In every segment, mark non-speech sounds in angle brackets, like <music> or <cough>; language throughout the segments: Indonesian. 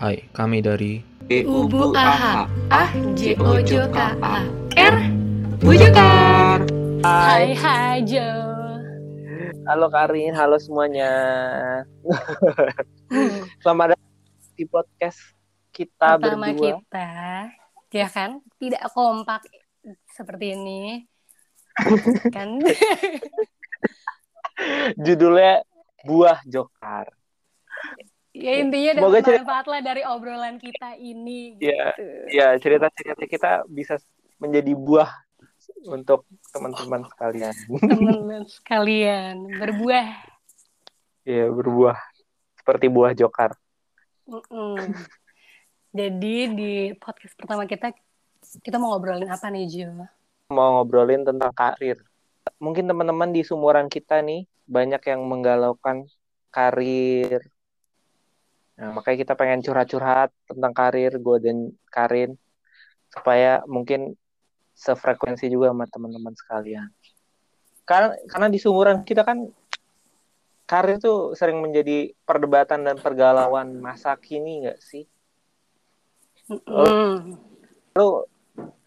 Hai, kami dari Ubu AHA Ah Jojo KA R Bujukar Hai hai Jo. Halo Karin, halo semuanya. <laughs> Selamat datang di podcast kita Pertama berdua. kita Ya kan? Tidak kompak Seperti ini. <laughs> Kan? Judulnya Buah Jokar. Ya intinya Semoga dapat cerita- manfaat lah dari obrolan kita ini Iya. gitu. Ya, cerita-cerita kita bisa menjadi buah untuk teman-teman sekalian. Teman-teman sekalian Berbuah Iya, berbuah seperti buah Jokar. Mm-mm. Jadi di podcast pertama kita Kita mau ngobrolin apa nih Jo? Mau ngobrolin tentang karir. Mungkin teman-teman di sumuran kita nih banyak yang menggalaukan karir. Nah, makanya kita pengen curhat-curhat tentang karir gue dan Karin supaya mungkin sefrekuensi juga sama teman-teman sekalian. Karena karena di sumuran kita kan karir tuh sering menjadi perdebatan dan pergalauan masa kini nggak sih? Mm-mm. Lu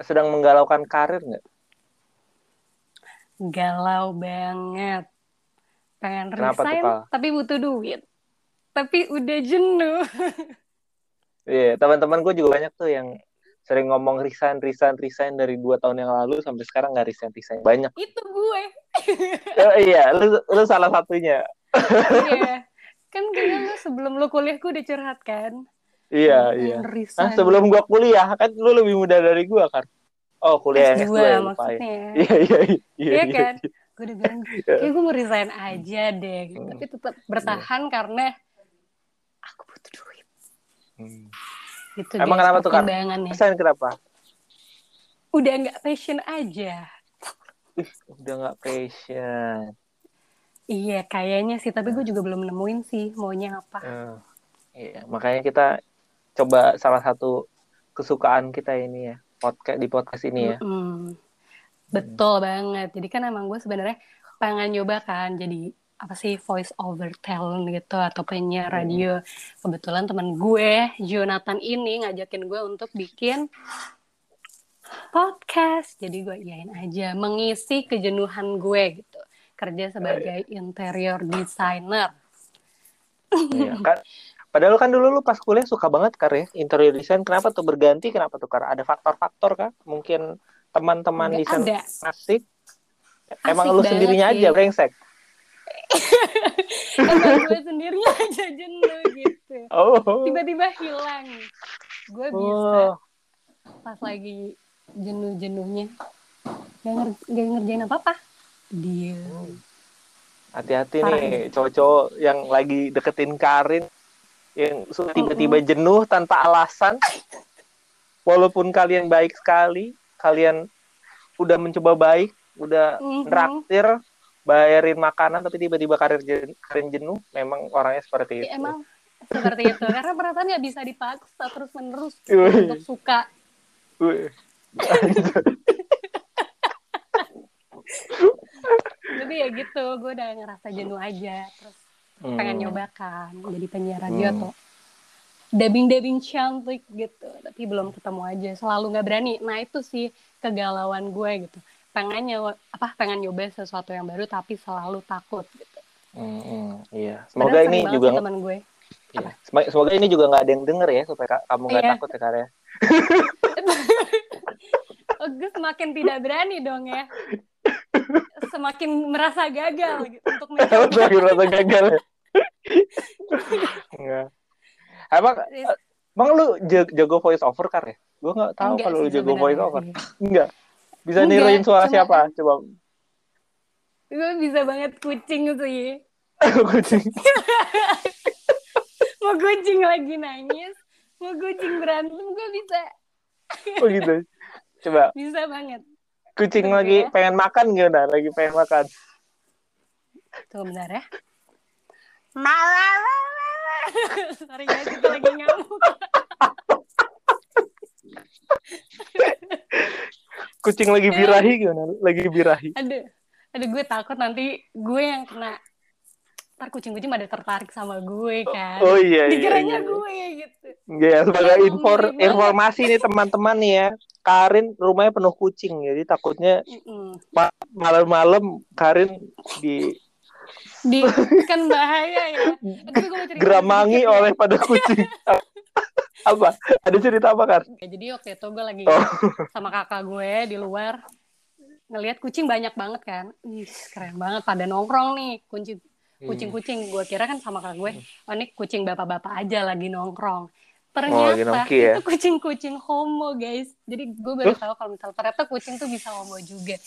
sedang menggalaukan karir nggak? Galau banget. Pengen Kenapa resign, tapi butuh duit. Tapi udah jenuh. Iya, teman-teman gue juga banyak tuh yang sering ngomong resign, resign, resign dari dua tahun yang lalu sampai sekarang nggak resign, resign. Banyak. Itu gue. Eh, iya, lu, lu salah satunya. Iya. Kan kayaknya lu sebelum lu kuliah gue udah curhat kan. Iya, Pengen iya. resign. Nah, sebelum gua kuliah, kan lu lebih muda dari gua kan? Oh, kuliah S2 S2, ya, ya. maksudnya. Iya, iya, iya. Iya kan? Gue udah bilang, Iya. kayak gue mau resign aja deh. Gitu. Hmm. Tapi tetap bertahan karena aku butuh duit. Hmm. Gitu Emang guys, kenapa tuh, pertimbangannya. Resign kenapa? Udah nggak passion aja. Ih, udah nggak passion. Iya, kayaknya sih. Tapi gue juga belum nemuin sih maunya apa. Eh, iya, makanya kita coba salah satu kesukaan kita ini ya, podcast di podcast ini ya. Mm-mm. Betul banget. Jadi kan emang gue sebenarnya pengen nyoba kan jadi apa sih voice over talent gitu atau penyiar Hmm. radio. Kebetulan teman gue Jonathan ini ngajakin gue untuk bikin podcast. Jadi gue iyain aja mengisi kejenuhan gue gitu. Kerja sebagai interior designer. Iya, <laughs> kan padahal kan dulu lu pas kuliah suka banget kar ya interior design kenapa tuh berganti kenapa tuh kar ada faktor-faktor kah mungkin teman-teman desain ada. asik emang Asik lu sendirinya sih. aja brengsek Gue sendiri aja jenuh gitu. oh. Tiba-tiba hilang. Gue bisa oh pas lagi jenuh-jenuhnya. Gak, nger gak ngerjain apa-apa. Diem. Hati-hati nih cowok-cowok yang lagi deketin Karin yang tiba-tiba jenuh tanpa alasan. Walaupun kalian baik sekali kalian udah mencoba baik udah Mhm. traktir bayarin makanan tapi tiba-tiba karir jen- Karin jenuh memang orangnya seperti itu. ya, emang seperti itu. Karena perasaan nggak bisa dipaksa terus menerus untuk suka. Tapi <laughs> ya gitu gue udah ngerasa jenuh aja terus pengen Hmm. nyoba kan jadi penyiar radio Hmm. atau dubbing-dubbing cantik gitu tapi belum ketemu aja. Selalu nggak berani. Nah itu sih kegalauan gue gitu pengen nyoba apa pengen nyoba sesuatu yang baru tapi selalu takut gitu Hmm, hmm, iya. Semoga Padahal ini juga sih teman gue iya. Sem- semoga ini juga nggak ada yang denger ya supaya ka- kamu nggak Iya. takut ya Kar ya. <laughs> oh, gue semakin tidak berani dong ya semakin merasa gagal gitu, untuk mencoba <laughs> Semakin merasa gagal. ya. Enggak. Emang emang lu ja- jago voice over Kar ya? Gue nggak tahu kalau lu jago voice over. Enggak. Bisa Enggak, niruin suara cuma- siapa? Coba. gue bisa banget kucing sih <laughs> Kucing. <laughs> mau kucing lagi nangis mau kucing berantem gue bisa <laughs> Oh gitu. Coba bisa banget kucing Oke. lagi pengen makan gimana? Lagi pengen makan. tunggu bentar ya sorry guys itu lagi ngamuk Kucing lagi birahi gimana? Lagi birahi. aduh aduh gue takut nanti gue yang kena ntar kucing-kucing pada tertarik sama gue kan Oh iya iya. dikiranya iya. gue gitu Ya, sebagai Aduh, infor, informasi nih teman-teman nih ya. Karin rumahnya penuh kucing, jadi takutnya Mm-mm. malam-malam Karin di di kan bahaya ya tapi gue mau geramangi oleh pada kucing. <laughs> <laughs> apa? Ada cerita apa kan? Ya, jadi waktu itu gue lagi Oh. sama kakak gue di luar ngelihat kucing banyak banget kan Ih, keren banget pada nongkrong nih kucing Hmm. kucing-kucing gue kira kan sama kakak gue oh ini kucing bapak-bapak aja lagi nongkrong Oh, ternyata nongki ya? itu kucing-kucing homo guys jadi gue baru tahu kalau misalnya ternyata kucing tuh bisa homo juga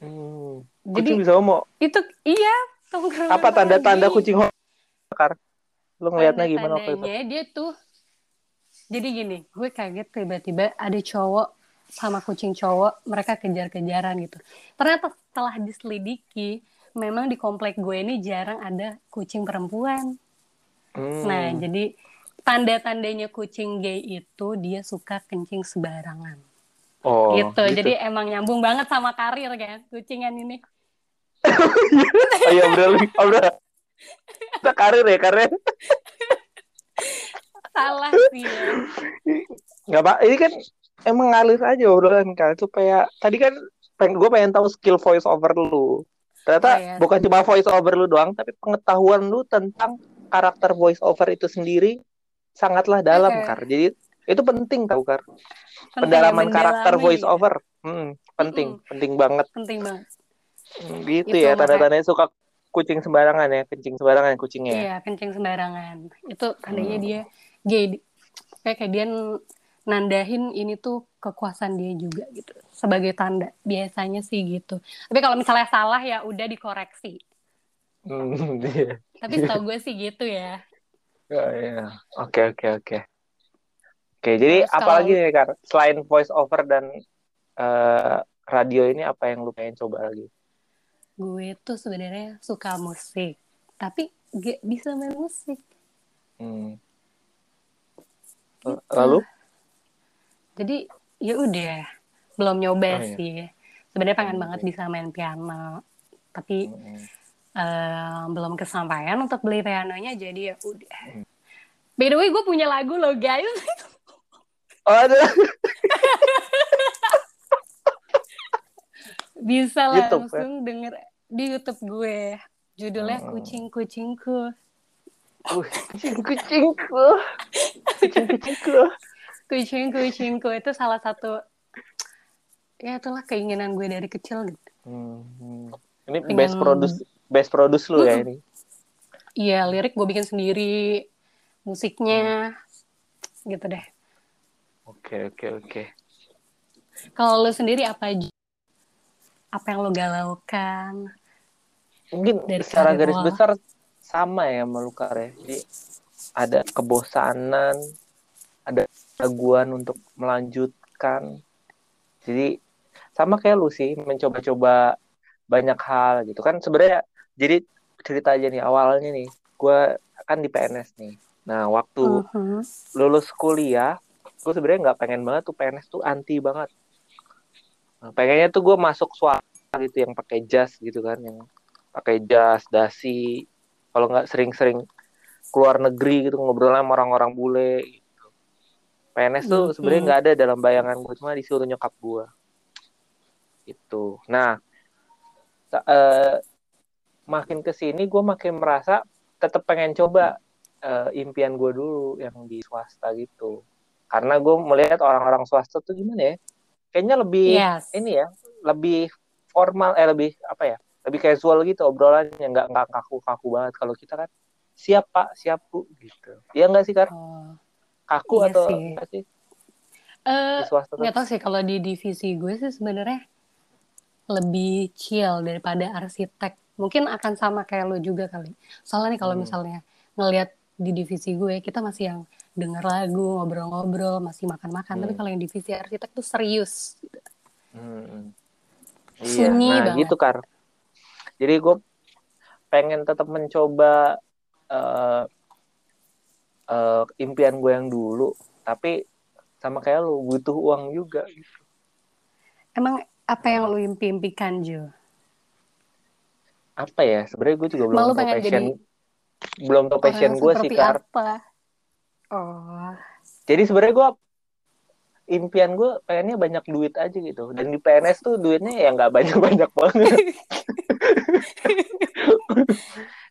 Hmm. jadi Kucing bisa ngomong. itu iya Apa tanda-tanda kucing homo? Kar? Lu ngelihatnya gimana waktu itu? Dia tuh jadi gini gue kaget tiba-tiba ada cowok sama kucing cowok mereka kejar-kejaran gitu ternyata setelah diselidiki memang di komplek gue ini jarang ada kucing perempuan Hmm. nah jadi tanda-tandanya kucing gay itu dia suka kencing sembarangan oh, gitu. jadi emang nyambung banget sama karir kan kucingan ini <laughs> Oh iya oh, bener. Kita karir ya, karir. <laughs> salah sih ya Nggak pak, ini kan emang ngalir aja obrolan kan supaya tadi kan pengen gue pengen tahu skill voice over lu. Ternyata Oh, iya. bukan cuma voice over lu doang, tapi pengetahuan lu tentang karakter voice over itu sendiri sangatlah dalam Oke. kar. Jadi itu penting tau kar. Penting Pendalaman ya, karakter mendalami. voice over, hmm, penting, penting banget. penting banget Hmm, gitu Itu ya tanda-tandanya suka kucing sembarangan ya, kencing sembarangan kucingnya. ya. Iya, kencing sembarangan. Itu tandanya Hmm. dia gay. Kayak kayak dia nandahin ini tuh kekuasaan dia juga gitu. Sebagai tanda. Biasanya sih gitu. Tapi kalau misalnya salah ya udah dikoreksi. Hmm, <laughs> iya. Tapi setahu gue sih gitu ya. Ya, ya. Oke, oke, oke. Oke, jadi Terus apalagi kalau- nih, Kar? Selain voice over dan eh, radio ini, apa yang lu pengen coba lagi? Gue tuh sebenarnya suka musik. Tapi gak bisa main musik. Hmm. Gitu. Lalu? Jadi ya udah. Belum nyoba Oh, iya. sih. Sebenarnya pengen Hmm, banget iya. bisa main piano. Tapi Hmm. eh, belum kesampaian untuk beli pianonya jadi ya udah. Hmm. By the way gue punya lagu loh guys. Ada. <laughs> Bisa YouTube, langsung denger di YouTube gue. Judulnya Hmm. Kucing Kucingku. Uh, kucing, kucingku. Kucing, kucingku. Kucing Kucingku itu salah satu ya itulah keinginan gue dari kecil gitu. Hmm, hmm. Ini Pengen- best produce, best produce lu ya ini. Iya, lirik gue bikin sendiri, musiknya gitu deh. Oke, oke, oke. Kalau lu sendiri apa aja? Apa yang lo galaukan? Mungkin Dari secara garis lo. besar sama ya melukar ya. Jadi ada kebosanan, ada keraguan untuk melanjutkan. Jadi sama kayak lu sih mencoba-coba banyak hal gitu kan sebenarnya jadi cerita aja nih awalnya nih gue kan di PNS nih nah waktu Mhm. lulus kuliah gue sebenarnya nggak pengen banget tuh PNS tuh anti banget Nah, pengennya tuh gue masuk swasta gitu yang pakai jas gitu kan yang pakai jas dasi kalau nggak sering-sering keluar negeri gitu ngobrol sama orang-orang bule gitu PNS tuh Mhm. sebenarnya nggak ada dalam bayangan gue cuma disuruh nyokap gue itu nah eh, makin ke sini gue makin merasa tetap pengen coba eh, impian gue dulu yang di swasta gitu karena gue melihat orang-orang swasta tuh gimana ya kayaknya lebih Yes. ini ya lebih formal eh lebih apa ya lebih casual gitu obrolannya nggak nggak kaku-kaku banget kalau kita kan siap pak siap bu gitu Iya nggak sih kar Oh. kaku Iya atau sih. apa sih Eh, tuh nggak tahu sih kalau di divisi gue sih sebenarnya lebih chill daripada arsitek. Mungkin akan sama kayak lo juga kali. Soalnya nih kalau Hmm. misalnya ngelihat di divisi gue, kita masih yang denger lagu, ngobrol-ngobrol, masih makan-makan. Tapi Hmm. kalau yang divisi arsitek tuh serius. Hmm. Iya, Sunyi nah banget. gitu Kar. Jadi gue pengen tetap mencoba eh eh, impian gue yang dulu, tapi sama kayak lu butuh uang juga. Emang apa yang lo impi-impikan, Jo? Apa ya? Sebenarnya gue juga belum Malu passion, jadi belum tahu passion gue sih Kar. apa? Oh. Jadi sebenarnya gue impian gue pengennya banyak duit aja gitu. Dan di PNS tuh duitnya ya nggak banyak-banyak banget. <laughs>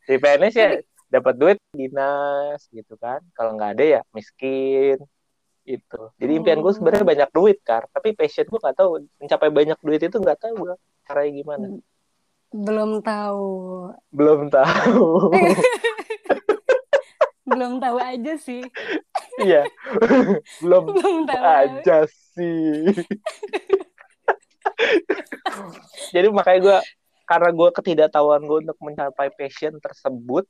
di PNS ya dapat duit dinas gitu kan. Kalau nggak ada ya miskin itu. Jadi impian gue sebenarnya Hmm. banyak duit kan. Tapi passion gue nggak tahu mencapai banyak duit itu nggak tahu gue caranya gimana. Belum tahu. Belum tahu. <laughs> Belum tahu aja sih. Iya. <laughs> Belum Belum tahu. aja sih. Jadi makanya gue karena gue ketidaktahuan gue untuk mencapai passion tersebut,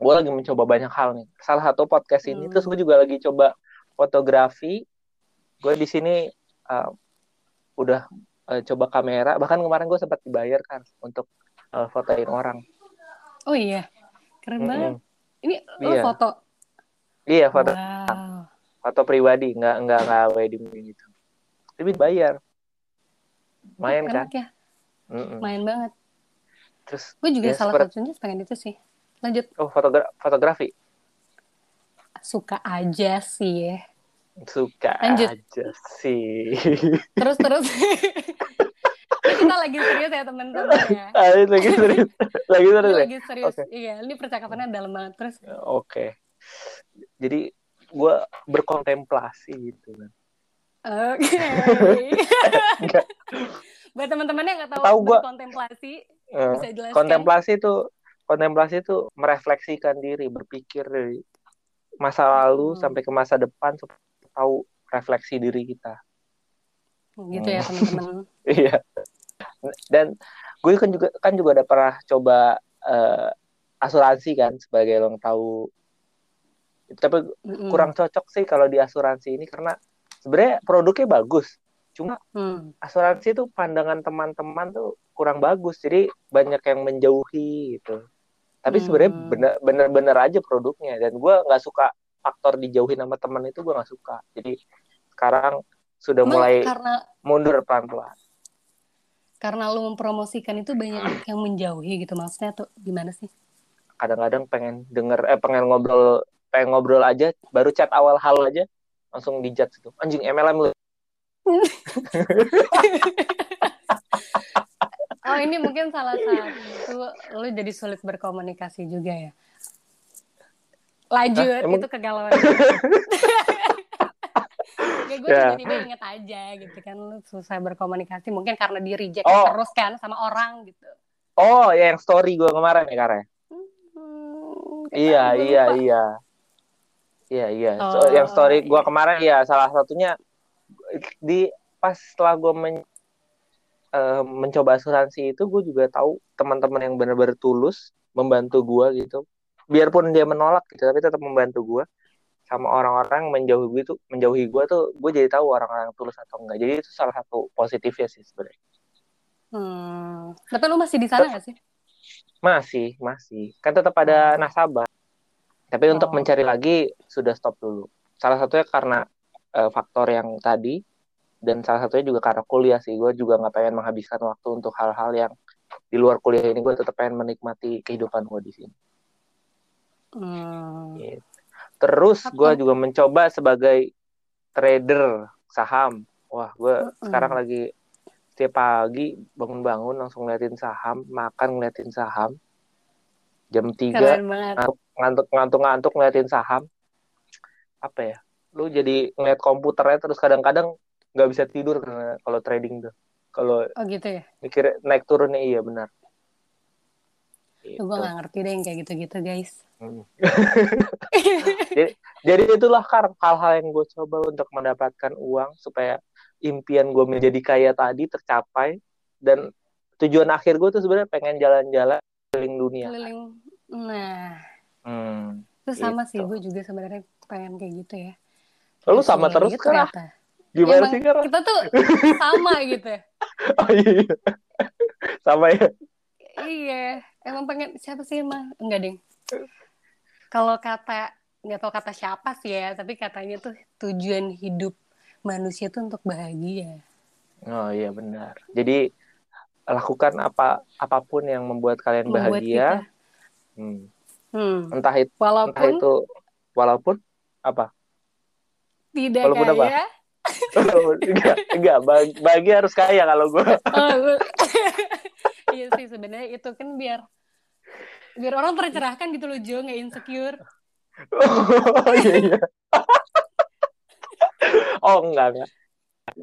gue lagi mencoba banyak hal nih. Salah satu podcast ini, Hmm. terus gue juga lagi coba fotografi. Gue di sini uh, udah uh, coba kamera. Bahkan kemarin gue sempat dibayar kan untuk uh, fotoin orang. Oh iya. Keren banget. Ini lo Iya. foto. Iya foto Wow. foto pribadi, nggak nggak nggak wedding gitu. Tapi dibayar. Main kan? Enak ya. Mm-mm. Main banget. Terus Gue juga ya, salah seperti- satunya pengen itu sih. Lanjut. oh fotogra- fotografi Suka aja sih ya. suka Lanjut. aja sih. Terus terus. <laughs> Ini kita lagi serius ya teman-teman ya. <laughs> Ah, ini lagi serius, lagi serius. ya? lagi serius. Oke. Iya, ini percakapannya dalam banget. Terus Oke. Jadi gue berkontemplasi gitu kan. Oke. Enggak. <laughs> <laughs> Buat teman-teman yang nggak tahu, Tahu gua. berkontemplasi, Eh, bisa jelaskan? kontemplasi itu kontemplasi itu merefleksikan diri, berpikir dari masa lalu Hmm. sampai ke masa depan supaya tahu refleksi diri kita. Gitu ya teman-teman. <laughs> Iya. Dan gue kan juga kan juga udah pernah coba eh, asuransi kan sebagai lo tahu. Tapi Mm-mm. kurang cocok sih kalau di asuransi ini karena sebenarnya produknya bagus. Cuma Hmm. asuransi itu pandangan teman-teman tuh kurang bagus. Jadi banyak yang menjauhi gitu. Tapi sebenarnya Hmm. bener- bener-bener aja produknya dan gue nggak suka faktor dijauhin sama teman itu gue nggak suka. Jadi sekarang sudah Emang mulai karena mundur pelan-pelan. karena lu mempromosikan itu banyak yang menjauhi gitu maksudnya tuh gimana sih? kadang-kadang pengen denger eh pengen ngobrol pengen ngobrol aja baru chat awal halo aja langsung dijat itu anjing MLM lu <laughs> Oh ini mungkin salah satu lu jadi sulit berkomunikasi juga ya. Lanjut Hah, emang- itu kegalauan. <laughs> ya gue Ya. tiba-tiba inget aja gitu kan lu susah berkomunikasi mungkin karena di reject Oh. terus kan sama orang gitu. oh ya yang story gue kemarin ya karena Hmm, iya iya lupa. iya iya iya So, Oh, yang story gue iya. kemarin ya salah satunya di pas setelah gue men- eh, mencoba asuransi itu gue juga tahu teman-teman yang benar-benar tulus membantu gue gitu biarpun dia menolak gitu tapi tetap membantu gue sama orang-orang menjauhi gue tuh menjauhi gue tuh gue jadi tahu orang-orang tulus atau enggak jadi itu salah satu positifnya sih sebenarnya Hmm. Tapi lu masih di sana gak sih? masih masih kan tetap ada nasabah tapi untuk Oh. mencari lagi sudah stop dulu salah satunya karena eh, faktor yang tadi dan salah satunya juga karena kuliah sih gue juga nggak pengen menghabiskan waktu untuk hal-hal yang di luar kuliah ini gue tetap pengen menikmati kehidupan gue di sini Hmm. Gitu. Terus gue juga mencoba sebagai trader saham. Wah gue Mm-mm. sekarang lagi setiap pagi bangun-bangun langsung ngeliatin saham makan ngeliatin saham. Jam 3 Keren banget. ngantuk ngantuk ngantuk ngeliatin saham. Apa ya? Lu jadi ngeliat komputernya terus kadang-kadang nggak bisa tidur karena kalau trading tuh. Kalau Oh gitu ya? mikir naik turunnya iya benar Gue Gitu. gak ngerti deh yang kayak gitu-gitu guys. Hmm. <laughs> jadi itulah kan hal-hal yang gue coba untuk mendapatkan uang supaya impian gue menjadi kaya tadi tercapai dan tujuan akhir gue tuh sebenarnya pengen jalan-jalan keliling dunia Keliling. Nah, hmm. itu sama sih Gitu. gue juga sebenarnya pengen kayak gitu ya. Lu Terus sama ya terus gitu ternyata. gimana Emang sih Kar? Kita tuh sama gitu. <laughs> Oh, iya. sama ya iya, emang pengen siapa sih emang? Enggak ding. Kalau kata nggak tahu kata siapa sih ya, tapi katanya tuh tujuan hidup manusia tuh untuk bahagia. Oh iya benar. Jadi lakukan apa apa pun yang membuat kalian Membuat bahagia. kita. Hmm. Hmm. Entah itu entah Walaupun itu walaupun Apa? Tidak Walaupun apa? kaya. <laughs> enggak, enggak. Bagi, bagi harus kaya kalau gue. Oh, gua- <laughs> iya sih sebenarnya itu kan biar biar orang tercerahkan gitu loh Jo nggak insecure. Oh iya iya. oh enggak enggak.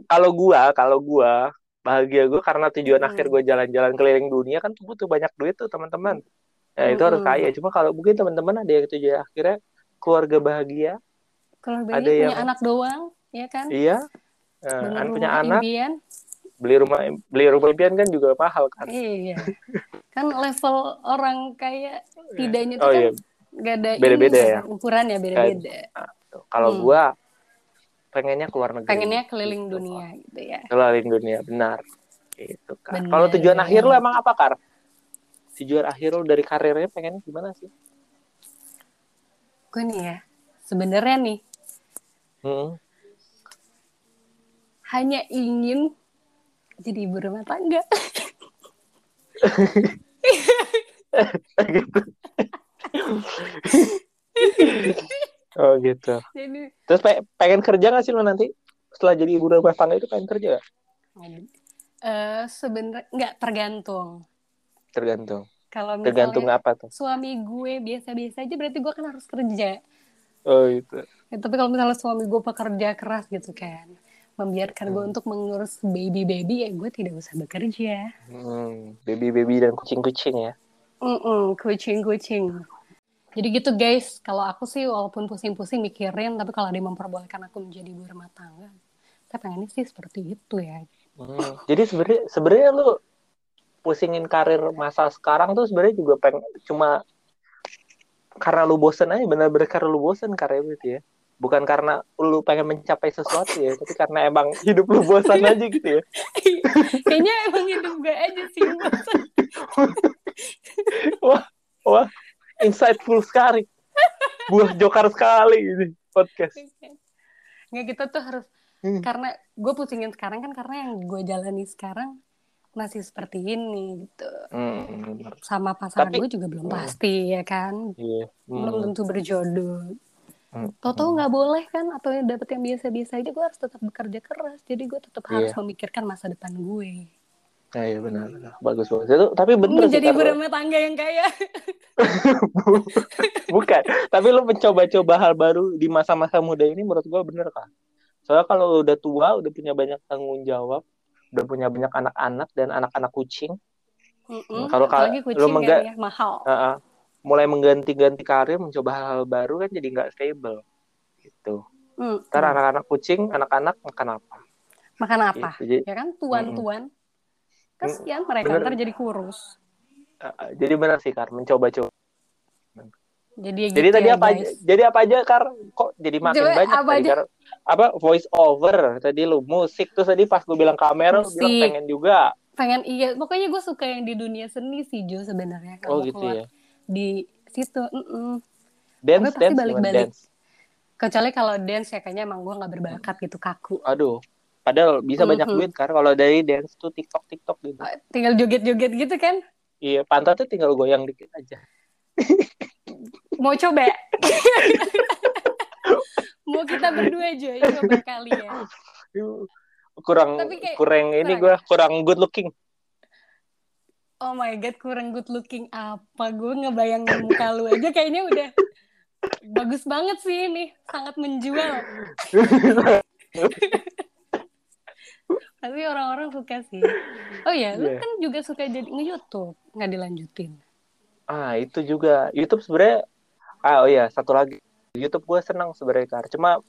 Kalau gua, kalau gua bahagia gua karena tujuan Hmm. akhir gua jalan-jalan keliling dunia kan butuh banyak duit tuh teman-teman. Ya itu harus Mm-mm. kaya. Cuma kalau mungkin teman-teman ada yang tujuan akhirnya keluarga bahagia, Kalau Ada bayi punya yang- anak doang, ya kan? iya. An punya anak, impian. Beli rumah beli rumah impian kan juga mahal kan. Iya. kan level orang kaya tidaknya itu Oh kan iya. gak ada Beda-beda ini, ya? ukurannya beda-beda. Tuh, Kalau Hmm. gua pengennya keluar negeri. Pengennya keliling Gitu. dunia gitu ya. Keliling dunia, benar. Gitu kan. Kalau tujuan ya. akhir lu emang apa, Kar? Tujuan akhir lu dari karirnya pengen gimana sih? Gue nih ya, sebenarnya nih Hmm. hanya ingin jadi ibu rumah tangga. gitu. <laughs> oh gitu. jadi Terus pe- pengen kerja gak sih lo nanti? Setelah jadi ibu rumah tangga itu pengen kerja gak? eh sebenarnya nggak tergantung. Tergantung. Kalau Tergantung apa tuh? suami gue biasa-biasa aja berarti gue kan harus kerja. Oh itu. Ya, tapi kalau misalnya suami gue pekerja keras gitu kan, membiarkan gue Hmm. untuk mengurus baby-baby ya gue tidak usah bekerja. Hmm, baby-baby dan kucing-kucing ya. Mm-mm, kucing-kucing. Jadi gitu guys, kalau aku sih walaupun pusing-pusing mikirin, tapi kalau ada yang memperbolehkan aku menjadi ibu rumah tangga, saya pengennya sih seperti itu ya. Hmm. Jadi sebenarnya sebenarnya lu pusingin karir masa sekarang tuh sebenarnya juga pengen cuma karena lu bosen aja benar-benar karena lu bosen karya itu ya. Bukan karena lu pengen mencapai sesuatu ya, tapi karena emang hidup lu bosan aja gitu ya. <laughs> Kayaknya emang hidup gue aja sih. bosan. Wah, wah, insightful sekali. Buah jokar sekali ini podcast. Nggak kita tuh harus, Hmm. karena gue pusingin sekarang kan karena yang gue jalani sekarang masih seperti ini gitu. Hmm. Sama pasangan Tapi- gue juga belum Hmm. pasti ya kan. Iya. belum Hmm. tentu berjodoh. Tahu-tahu nggak boleh kan atau yang dapet yang biasa-biasa aja gue harus tetap bekerja keras. Jadi gue tetap harus Iya. memikirkan masa depan gue. Nah, iya benar, benar. Bagus bagus. Itu tapi bener Ini sih jadi ibu karena- rumah tangga yang kaya. <laughs> Bukan, tapi lu mencoba-coba hal baru di masa-masa muda ini menurut gua bener kan. Soalnya kalau udah tua, udah punya banyak tanggung jawab, udah punya banyak anak-anak dan anak-anak kucing, Mm-mm, Kalau ka- apalagi lu kucing mengga- kan ya mahal. uh-uh, mulai mengganti-ganti karir, mencoba hal-hal baru kan jadi nggak stable. Gitu. Mm, Ntar mm. anak-anak kucing, anak-anak makan apa? Makan apa? Gitu. Jadi, Ya kan tuan-tuan. Kasihan mereka Bener. ntar jadi kurus. uh, jadi benar sih Kar, mencoba-coba. Jadi ya Jadi gitu tadi ya, apa aja? guys. Jadi apa aja Kar? Kok jadi makin Coba banyak apa tadi, aja? Kar? Apa voice over tadi lu musik terus tadi pas lu bilang kamera lu bilang Musik. pengen juga. Pengen iya, pokoknya gue suka yang di dunia seni sih Jo sebenarnya. Oh gitu keluar ya. Di situ. mm-mm. Dance, pasti dance, balik-balik. dance? Kecuali kalau dance ya kayaknya emang gue nggak berbakat gitu kaku. Aduh, padahal bisa banyak Mhm. duit kan kalau dari dance tuh TikTok TikTok gitu. Tinggal joget-joget gitu kan. Iya, pantatnya tinggal goyang dikit aja. Mau coba? <laughs> Mau kita berdua aja ya coba kali ya. Kurang kayak- kurang ini gue kurang good looking. Oh my god, kurang good looking apa? Gue ngebayangin muka lu aja kayaknya udah bagus banget sih ini, sangat menjual. Tapi orang-orang suka sih. Oh ya, lu Iya. kan juga suka jadi nge-youtube, nggak dilanjutin. ah, itu juga. YouTube sebenarnya ah oh iya, satu lagi. YouTube gue senang sebenarnya Kar. Cuma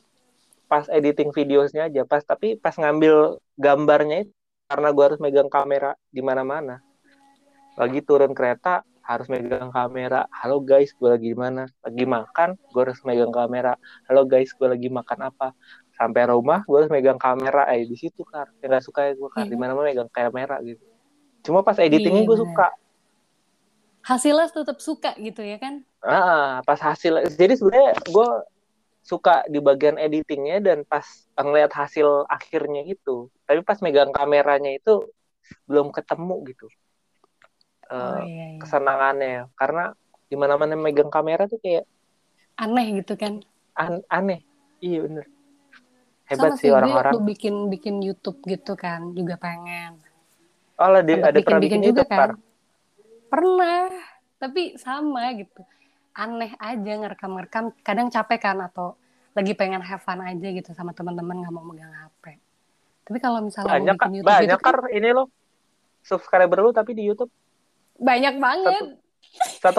pas editing videosnya aja, pas tapi pas ngambil gambarnya itu karena gue harus megang kamera di mana-mana. Lagi turun kereta harus megang kamera. Halo guys, gue lagi mana? Lagi makan, gue harus megang kamera. Halo guys, gue lagi makan apa? Sampai rumah, gue harus megang kamera. Eh di situ kan, yang gak suka gue kan, Iya. di mana-mana megang kamera gitu. Cuma pas editingnya gue suka. Hasilnya tetap suka gitu ya kan? Ah, pas hasil. Jadi sebenarnya gue suka di bagian editingnya dan pas ngeliat hasil akhirnya itu. Tapi pas megang kameranya itu belum ketemu gitu. Oh Eh, iya, iya. kesenangannya karena di mana mana megang kamera tuh kayak Aneh gitu kan? An aneh. Iya bener. Hebat Sama sih gue orang-orang. waktu bikin bikin YouTube gitu kan, juga pengen. Oh, lah, di- ada pernah bikin juga YouTube, kan. Pernah, tapi sama gitu. Aneh aja ngerekam-ngerekam, kadang capek kan atau lagi pengen have fun aja gitu sama teman-teman nggak mau megang HP. Tapi kalau misalnya Banyak, bikin YouTube Banyak, gitu kan, ini lo. Subscriber lu tapi di YouTube. Banyak banget. 1,8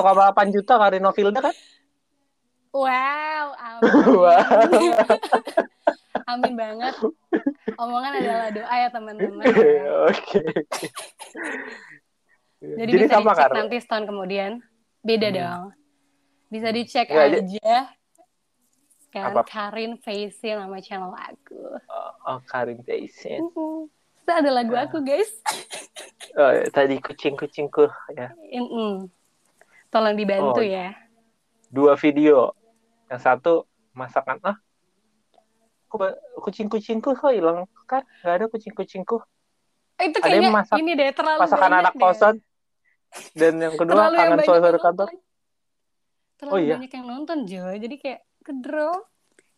juta Karina Filda kan? Wow, <laughs> amin. Wow. amin banget. Omongan adalah doa ya teman-teman. Oke. Jadi, Jadi bisa sama, dicek Kar? nanti setahun kemudian. Beda Hmm. dong. Bisa dicek j- aja. Kan Apa? Karin Facing nama channel aku. Oh, Karin Jason. Mm-mm. Terus ada lagu Ya. aku guys. <laughs> Oh, tadi kucing-kucingku ya. Mm-mm. Tolong dibantu Oh. ya. Dua video. Yang satu masakan ah. Kok ba- kucing-kucingku kok hilang kan? Gak ada kucing-kucingku. Eh, itu Ada yang kayaknya masak- ini deh terlalu Masakan banyak anak deh. kosan. Dan yang kedua Terlalu kangen suara yang kantor. Terlalu Oh, iya? banyak yang nonton Jo. Jadi kayak ke drop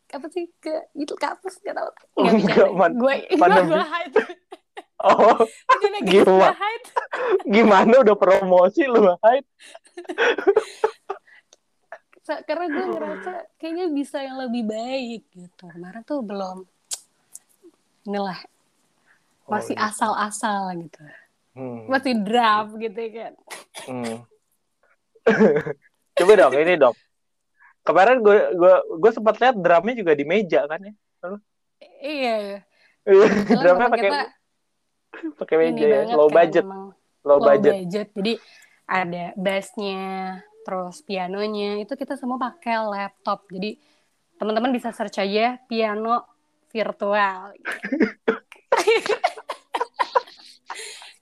apa sih ke itu kapus gak tau Oh, <laughs> enggak, man- gue <laughs> gue pandemi. Hide Oh, Gimana? hide gimana udah promosi lu? Sa- karena gue ngerasa kayaknya bisa yang lebih baik gitu kemarin tuh belum inilah Oh, masih iya. asal-asal gitu Hmm. masih draft gitu kan Hmm. <laughs> Coba dong, ini dong. Kemarin gue gue gue sempat lihat drumnya juga di meja kan ya. iya drumnya Soalnya pakai kita <laughs> pakai meja ya, banget low kan, budget, emang low low budget. budget jadi ada bassnya terus pianonya itu kita semua pakai laptop jadi teman-teman bisa search aja piano virtual <laughs>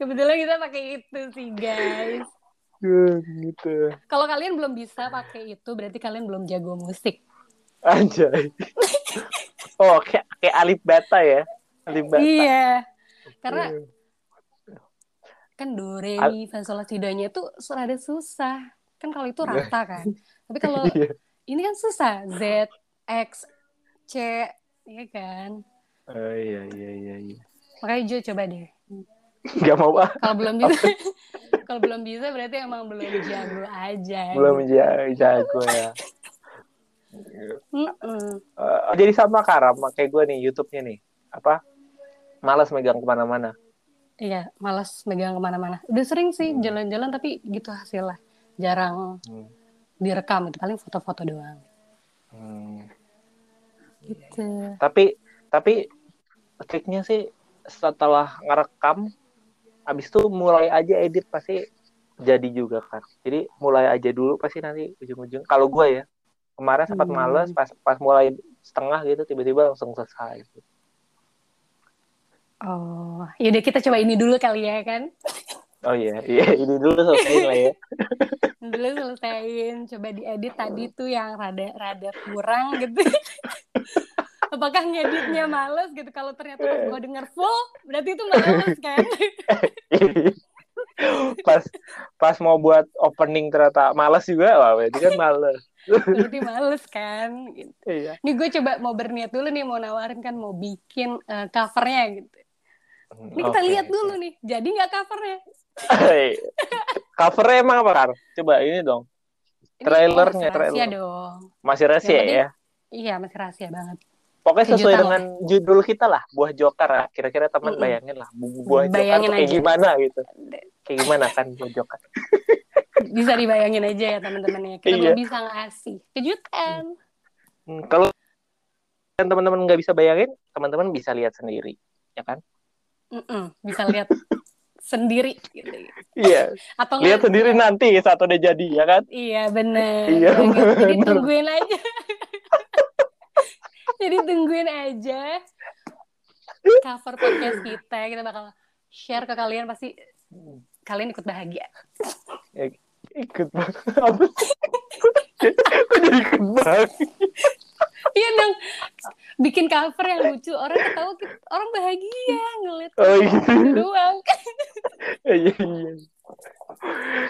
kebetulan kita pakai itu sih guys gitu. kalau kalian belum bisa pakai itu berarti kalian belum jago musik Anjay. <laughs> oh, kayak kayak Alif Bata ya. Alif Bata. iya karena Hmm. kan do re mi fa sol la si do nya itu rada susah kan kalau itu rata kan <laughs> tapi kalau Iya. ini kan susah Z X C ya kan Oh iya iya iya iya. makanya Jo coba deh Gak mau ah, kalau belum bisa <laughs> kalau belum bisa berarti emang belum jago aja belum ja- jago ya. <laughs> Mm-mm. Eh, jadi sama Kara, kayak gue nih YouTube-nya nih. Apa? Malas megang ke mana-mana. iya malas megang ke mana-mana udah sering sih Hmm. jalan-jalan tapi gitu hasilnya jarang Hmm. direkam itu paling foto-foto doang Hmm. gitu Tapi tapi triknya sih setelah ngerekam habis itu mulai aja edit pasti jadi juga kan. Jadi mulai aja dulu pasti nanti ujung-ujung kalau gue ya kemarin sempat Hmm. males pas pas mulai setengah gitu tiba-tiba langsung selesai. Oh yaudah kita coba ini dulu kali ya kan Oh iya, iya ini dulu selesai lah ya. <laughs> dulu selesaiin coba diedit tadi tuh yang rada rada kurang gitu <laughs> apakah ngeditnya males gitu kalau ternyata pas gue denger full berarti itu males kan <laughs> pas pas mau buat opening ternyata males juga, wah berarti kan males. berarti males kan gitu. Iya. nih gue coba mau berniat dulu nih mau nawarin kan mau bikin eh, covernya gitu ini kita Oke. lihat dulu nih jadi nggak covernya. Covernya emang apa, Kar? Coba ini dong. Ini Trailernya, masih rahasia trailer. dong Masih rahasia penting- ya? iya masih rahasia banget Pokoknya sesuai dengan judul kita lah, buah joker lah. Kira-kira teman Mm-mm. bayangin lah, bu- buah joker Bayangin tuh kayak aja. gimana gitu. Kayak gimana kan buah joker. <laughs> bisa dibayangin aja ya teman-teman ya kita Iya. belum bisa ngasih kejutan Hmm, kalau kan teman-teman nggak bisa bayangin, teman-teman bisa lihat sendiri, ya kan? Mm-mm, bisa lihat sendiri gitu. Iya, <laughs> atau lihat sendiri nanti saat udah jadi, ya kan? Iya bener. Iya, Bener. <laughs> Jadi bener. tungguin aja. <laughs> Jadi tungguin aja cover podcast kita. Kita bakal share ke kalian pasti kalian ikut bahagia. Ikut banget. Apa sih? Kok jadi ikut banget? <laughs> Iya dong. Bikin cover yang lucu orang ketawa orang bahagia ngeliat Oh iya. doang. Iya, iya.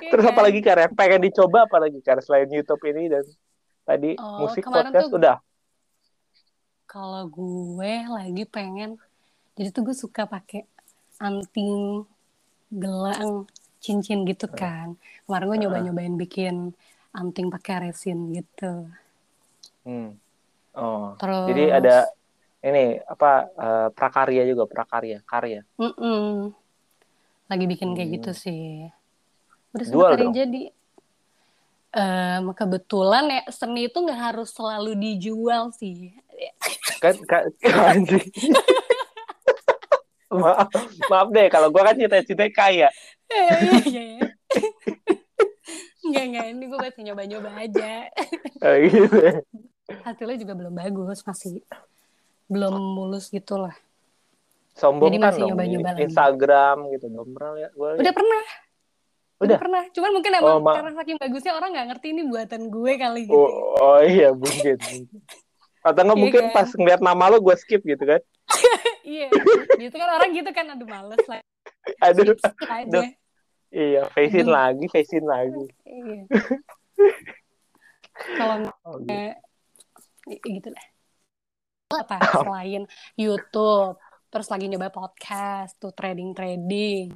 Terus apa lagi Kar? Yang pengen dicoba apa lagi? Selain YouTube ini dan tadi Oh, musik podcast tuh- udah. Kalau gue lagi pengen, jadi tuh gue suka pakai anting, gelang, cincin gitu kan. Kemarin gue nyoba-nyobain bikin anting pakai resin gitu. Hmm. Oh. Terus, Jadi ada ini apa eh, prakarya juga prakarya karya. Mm-mm. lagi bikin kayak Hmm. gitu sih. Udah yang dong. jadi. Em, kebetulan ya seni itu nggak harus selalu dijual sih. Kan kan anjing. <laughs> maaf, maaf deh kalau gua kan cita-cita kaya. Iya, iya, iya. Enggak, enggak. Ini gue masih nyoba-nyoba aja. Oh, gitu. Hasilnya juga belum bagus. Masih belum mulus gitu lah. Sombong Jadi kan masih dong nyoba-nyoba di lagi. Instagram gitu dong. Pernah gua lihat. Udah pernah. Udah? pernah. Cuman mungkin emang Oh, karena saking bagusnya orang nggak ngerti ini buatan gue kali gitu. Oh, oh iya mungkin. Atau nggak Iya mungkin kan? pas ngeliat nama lo gue skip gitu kan? <laughs> Iya. Gitu kan orang gitu kan aduh males lah. Aduh, aduh. iya, face-in Aduh. lagi, face-in lagi. Iya. <laughs> Kalau Oh, gitu. Gitu lah. Apa <laughs> selain YouTube, terus lagi nyoba podcast, tuh trading trading,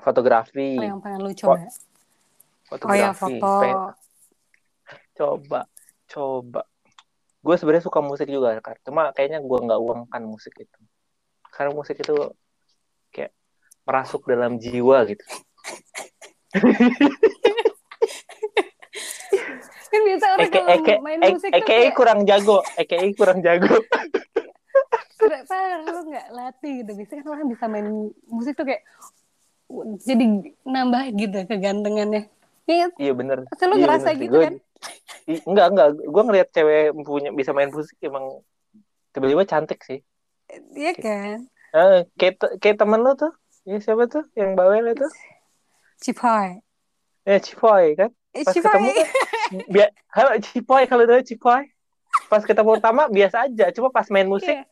Fotografi, apa yang pengen lu coba? Oh ya fotografi. foto. Pengen- Coba, coba. Gue sebenarnya suka musik juga, kan. Cuma kayaknya gue nggak uangkan musik itu. Karena musik itu kayak merasuk dalam jiwa gitu. <laughs> Kan biasa orang Eke, kalau eke, main eke, musik tuh eke kayak kurang jago, eke kurang jago. kenapa lu nggak latih gitu. Biasanya kan orang bisa main musik tuh kayak jadi nambah gitu kegantengannya. Iya, Iya bener. pasti lu Iya, ngerasa bener gitu Gua- kan? Enggak enggak gue ngeliat cewek punya bisa main musik emang tiba-tiba cantik sih Iya kan? eh, kayak kayak temen lo tuh ya siapa tuh yang bawel itu Cipoy. ya Cipoy kan Eh, pas Cipoy. ketemu kan bia- halo Cipoy kalau tahu Cipoy pas ketemu pertama biasa aja cuma pas main musik Iya.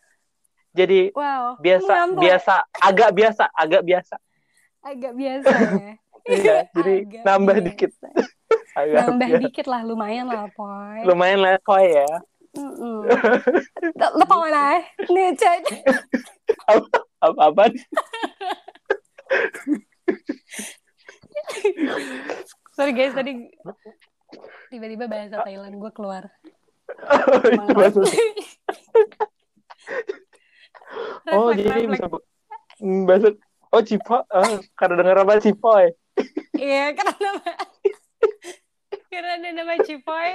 jadi Wow. biasa biasa agak biasa agak biasa Agak biasa ya. <laughs> iya jadi Agak nambah biasa. dikit <laughs> agak Nambah biasa. dikit lah, lumayan lah, Poy. lumayan lah Poy ya. Lo Poy lah. Nih, cek. <laughs> apa apa Sorry guys, tadi tiba-tiba bahasa Thailand gue keluar. <laughs> itu maksudnya <laughs> Oh, jadi bisa Hmm, bahasa Oh, Cipoy. Oh, karena dengar apa Cipoy. Iya, karena nama karena ada nama Cipoy.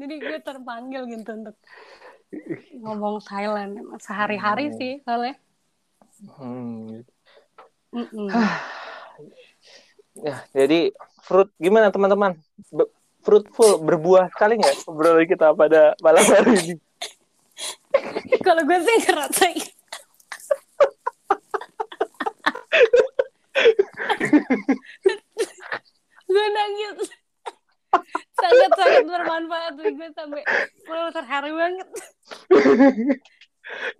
Jadi gue terpanggil gitu untuk ngomong Thailand. Sehari-hari Hmm. sih soalnya. Hmm. Mm-mm. Ya, jadi fruit gimana teman-teman? Be- fruitful berbuah sekali nggak obrolan kita pada malam hari ini? <laughs> Kalau gue sih ngerasain. <laughs> gue nangis. Sangat-sangat bermanfaat nih gue sampai perlu terharu banget.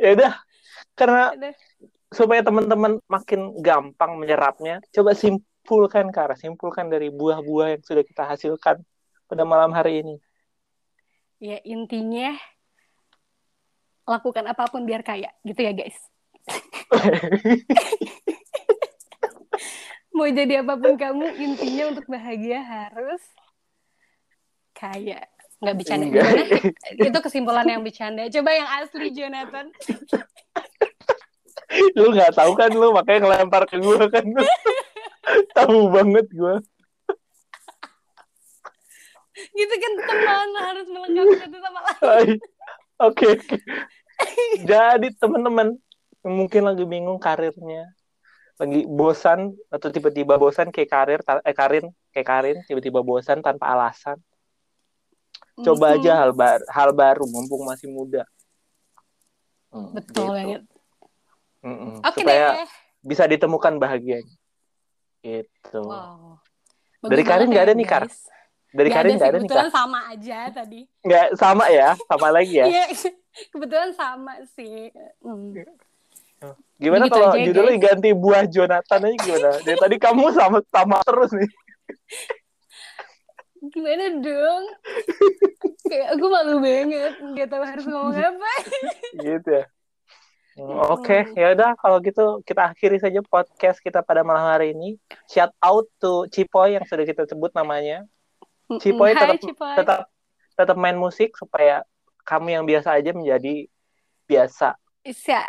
ya udah, karena supaya teman-teman makin gampang menyerapnya, coba simpulkan Kara, simpulkan dari buah-buah yang sudah kita hasilkan pada malam hari ini. Ya intinya lakukan apa pun biar kaya gitu ya guys. <laughs> Mau jadi apa pun kamu intinya untuk bahagia harus kaya. Nggak bercanda Enggak. gimana? Itu kesimpulan yang bercanda. Coba yang asli Jonathan. lu nggak tahu kan lu makanya ngelempar ke gue kan <laughs> tahu banget gue Gitu kan teman harus melengkapi satu sama lain. Oke oke jadi teman-teman mungkin lagi bingung karirnya lagi bosan atau tiba-tiba bosan kayak karir eh Karin kayak Karin tiba-tiba bosan tanpa alasan coba aja hal baru hal baru mumpung masih muda Hmm, Betul gitu. banget. Mm-mm. Oke supaya deh. bisa ditemukan bahagianya gitu Wow. Dari Karin nggak ada nih, Kar? dari Nggak Karin nggak ada nih kak sama aja tadi. nggak sama ya sama lagi ya Iya, <laughs> kebetulan sama sih. Hmm. Gimana Begitu kalau aja, judulnya guys. ganti buah Jonathan aja gimana? Dari tadi kamu sama sama terus nih. <laughs> gimana dong kayak aku malu banget nggak tahu harus ngomong apa gitu ya Oke, ya udah kalau gitu kita akhiri saja podcast kita pada malam hari ini. Shout out to Cipoy yang sudah kita sebut namanya. Cipoy Hai, tetap Cipoy. tetap tetap main musik supaya kamu yang biasa aja menjadi biasa, Bisa.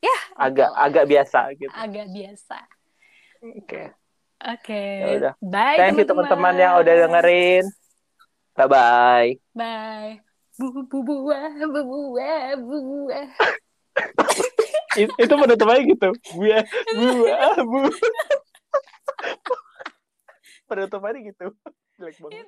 Ya, agak agak biasa gitu. agak biasa. Oke. Oke. Ya udah. Bye Thank you teman-teman yang udah dengerin. Bye bye. Bye. Bu bu buah, bu buah, bu buah. <laughs> itu penutupannya gitu. Buah, buah, bu. <laughs> penutupannya gitu. Jelek banget.